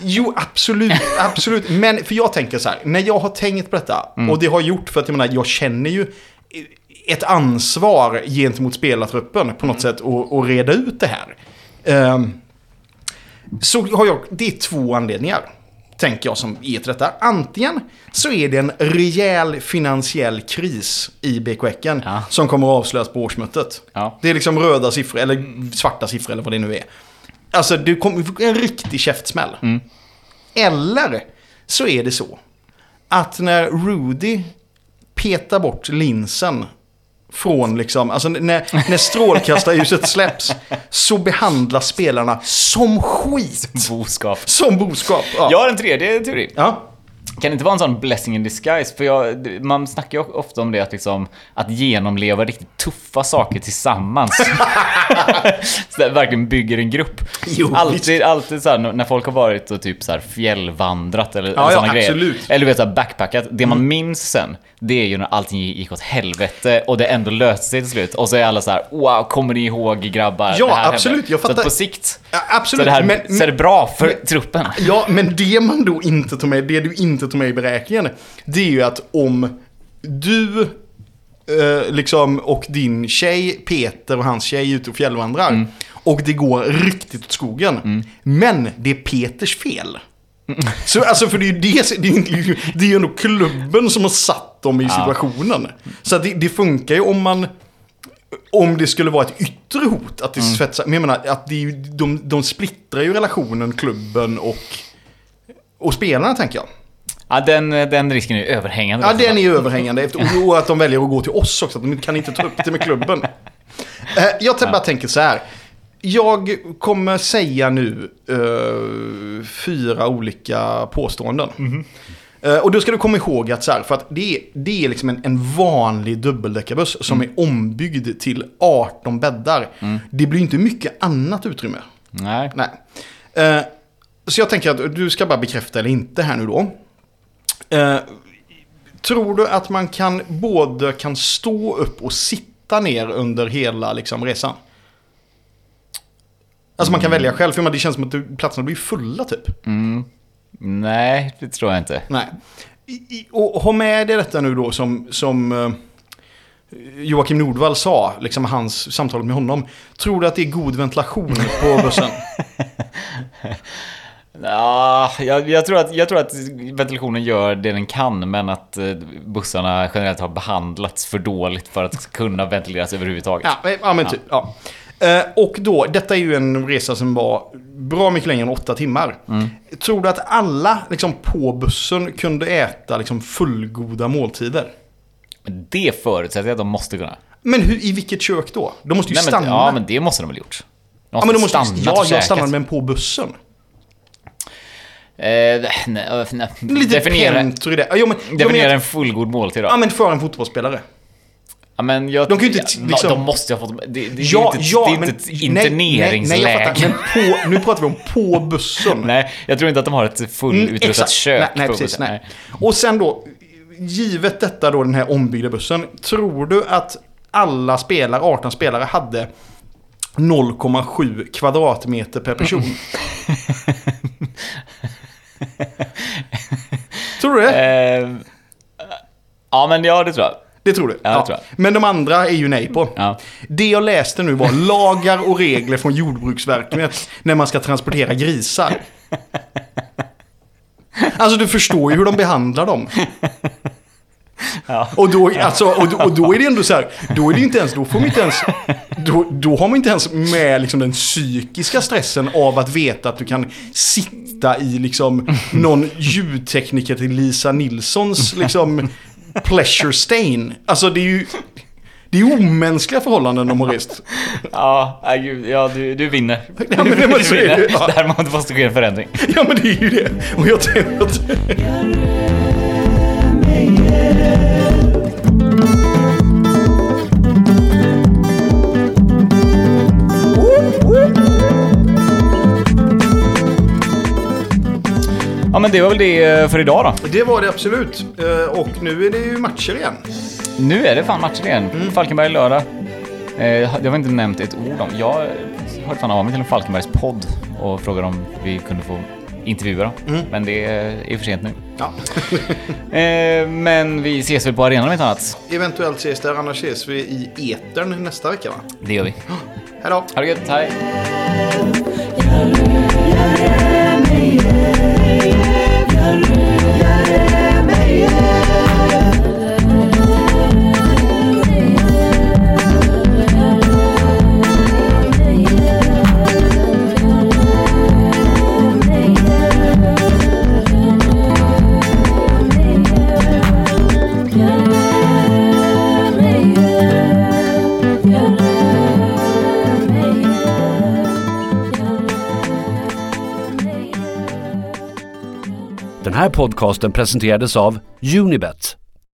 Jo, absolut, absolut. Men för jag tänker så här, när jag har tänkt på detta, och det har jag gjort för att jag menar, jag känner ju ett ansvar gentemot spelartruppen på något sätt att att reda ut det här. Ehm, så har jag, det är två anledningar, tänker jag, som är till detta. Antingen så är det en rejäl finansiell kris i BK Häcken Ja. som kommer att avslöjas på årsmötet. Ja. Det är liksom röda siffror, eller svarta siffror eller vad det nu är. Alltså, det kommer en riktig käftsmäll. Eller så är det så att när Rudy petar bort linsen från liksom, alltså när, när strålkastarljuset släpps så behandlas spelarna som skit. Boskap. Som boskap. Ja. Jag har en tredje teori. ja. Kan det inte vara en sån blessing in disguise? För jag, man snackar ju ofta om det att, liksom, att genomleva riktigt tuffa saker tillsammans. så det verkligen bygger en grupp. Jo, alltid, alltid så här, när folk har varit och typ så här fjällvandrat eller, Ja, eller ja, såna grejer. absolut. Eller du vet, så här, backpackat. Det man minns sen, det är ju när allting gick åt helvete och det ändå löste sig till slut. Och så är alla så här, wow, kommer ni ihåg grabbar? Ja, det här absolut, hände." jag Så att fattar. på sikt Ja, så absolut. är, det här, men, så är det bra för truppen. Ja, men det man då inte tar med, det du inte tar med i beräkningen, det är ju att om du eh, liksom och din tjej, Peter och hans tjej är ute och fjällvandrar Mm. och det går riktigt åt skogen. Men det är Peters fel. Så alltså för det är ju det, det är, inte, det är ju ändå klubben som har satt dem i situationen. Så att det, det funkar ju om man om det skulle vara ett yttre hot, att det Mm. svetsar. Men jag menar, att det är ju, de, de splittrar ju relationen, klubben och, och spelarna, tänker jag. Ja, den, den risken är ju överhängande. Ja, den är ju överhängande. Efter, och att de väljer att gå till oss också, att de kan inte ta upp det med klubben. Eh, Jag bara tänker så här. Jag kommer säga nu eh, fyra olika påståenden. Eh, och då ska du komma ihåg att så här, för att det är, det är liksom en, en vanlig dubbeldäckarbuss som är ombyggd till 18 bäddar. Det blir inte mycket annat utrymme. Nej. Nej. Eh, så jag tänker att du ska bara bekräfta eller inte här nu då. Eh, tror du att man kan både kan stå upp och sitta ner under hela liksom, resan? Alltså man kan välja själv, för det känns som att platserna blir fulla typ. Nej, det tror jag inte. Nej. I, i, och ha med dig detta nu då som, som eh, Joakim Nordvall sa, liksom hans samtal med honom. Tror du att det är god ventilation på bussen? Ja, jag, jag, tror att, jag tror att ventilationen gör det den kan, men att eh, bussarna generellt har behandlats för dåligt för att kunna ventileras överhuvudtaget. Ja, men- ja men typ. Ja. Eh, och då, detta är ju en resa som var bra mycket längre än åtta timmar. Tror du att alla liksom, på bussen kunde äta liksom, fullgoda måltider? Men det förutsätter jag att de måste kunna. Men hur, i vilket kök då? De måste ju Nej, men, stanna. ja, men det måste de väl gjort. De Ja, men de måste, ja, jag stannade men på bussen. Eh, nej, nej. Lite definiera, pentry där. Ja, men, definiera en fullgod måltid då. ja, men för en fotbollsspelare. Ja, men jag, De kan ju inte, liksom- De måste ju ha fått... Det, det, det Ja, inte, ja, det är men... inte ett interneringsläge. Nej, nej, jag fattar. Men på, nu pratar vi om på bussen. Nej, jag tror inte att de har ett Mm, fullutrustat exakt. kök. Nej, nej på precis. bussen. Nej. Och sen då, givet detta då, den här ombyggda bussen. Tror du att alla spelare, 18 spelare, hade 0,7 kvadratmeter per person? tror du det? Eh, ja, men ja, det tror jag. Det tror du? Ja, det tror jag. Men de andra är ju nej på. Ja. Det jag läste nu var lagar och regler från Jordbruksverket när man ska transportera grisar. Alltså du förstår ju hur de behandlar dem. Ja. Och, då, alltså, och, då- och då är det ändå så här, då är det inte ens, då får man inte ens, då, då har man inte ens med liksom den psykiska stressen av att veta att du kan sitta i liksom någon ljudtekniker till Lisa Nilssons liksom pleasure stain. Alltså det är ju... Det är omänskliga förhållanden de har rest. Ja, gud, ja du, du vinner. Ja, men det du ju- vinner. ja. Där måste ske en förändring. Ja men det är ju det. Och jag tänker att... Ja men det var väl det för idag då. Det var det absolut. Eh, Och nu är det ju matcher igen. Nu är det fan matcher igen. Mm. Falkenberg lördag. Eh, Det har vi inte nämnt ett ord om. Jag hörde fan av mig till en Falkenbergs podd och frågade om vi kunde få intervjua dem. Mm. Men det är för sent nu. Ja. Eh, Men vi ses väl på arenan om inte annat. Eventuellt ses där, annars ses vi i etern nästa vecka va? Det gör vi. Hej då! Ha det gött, hej! Den här podcasten presenterades av Unibet,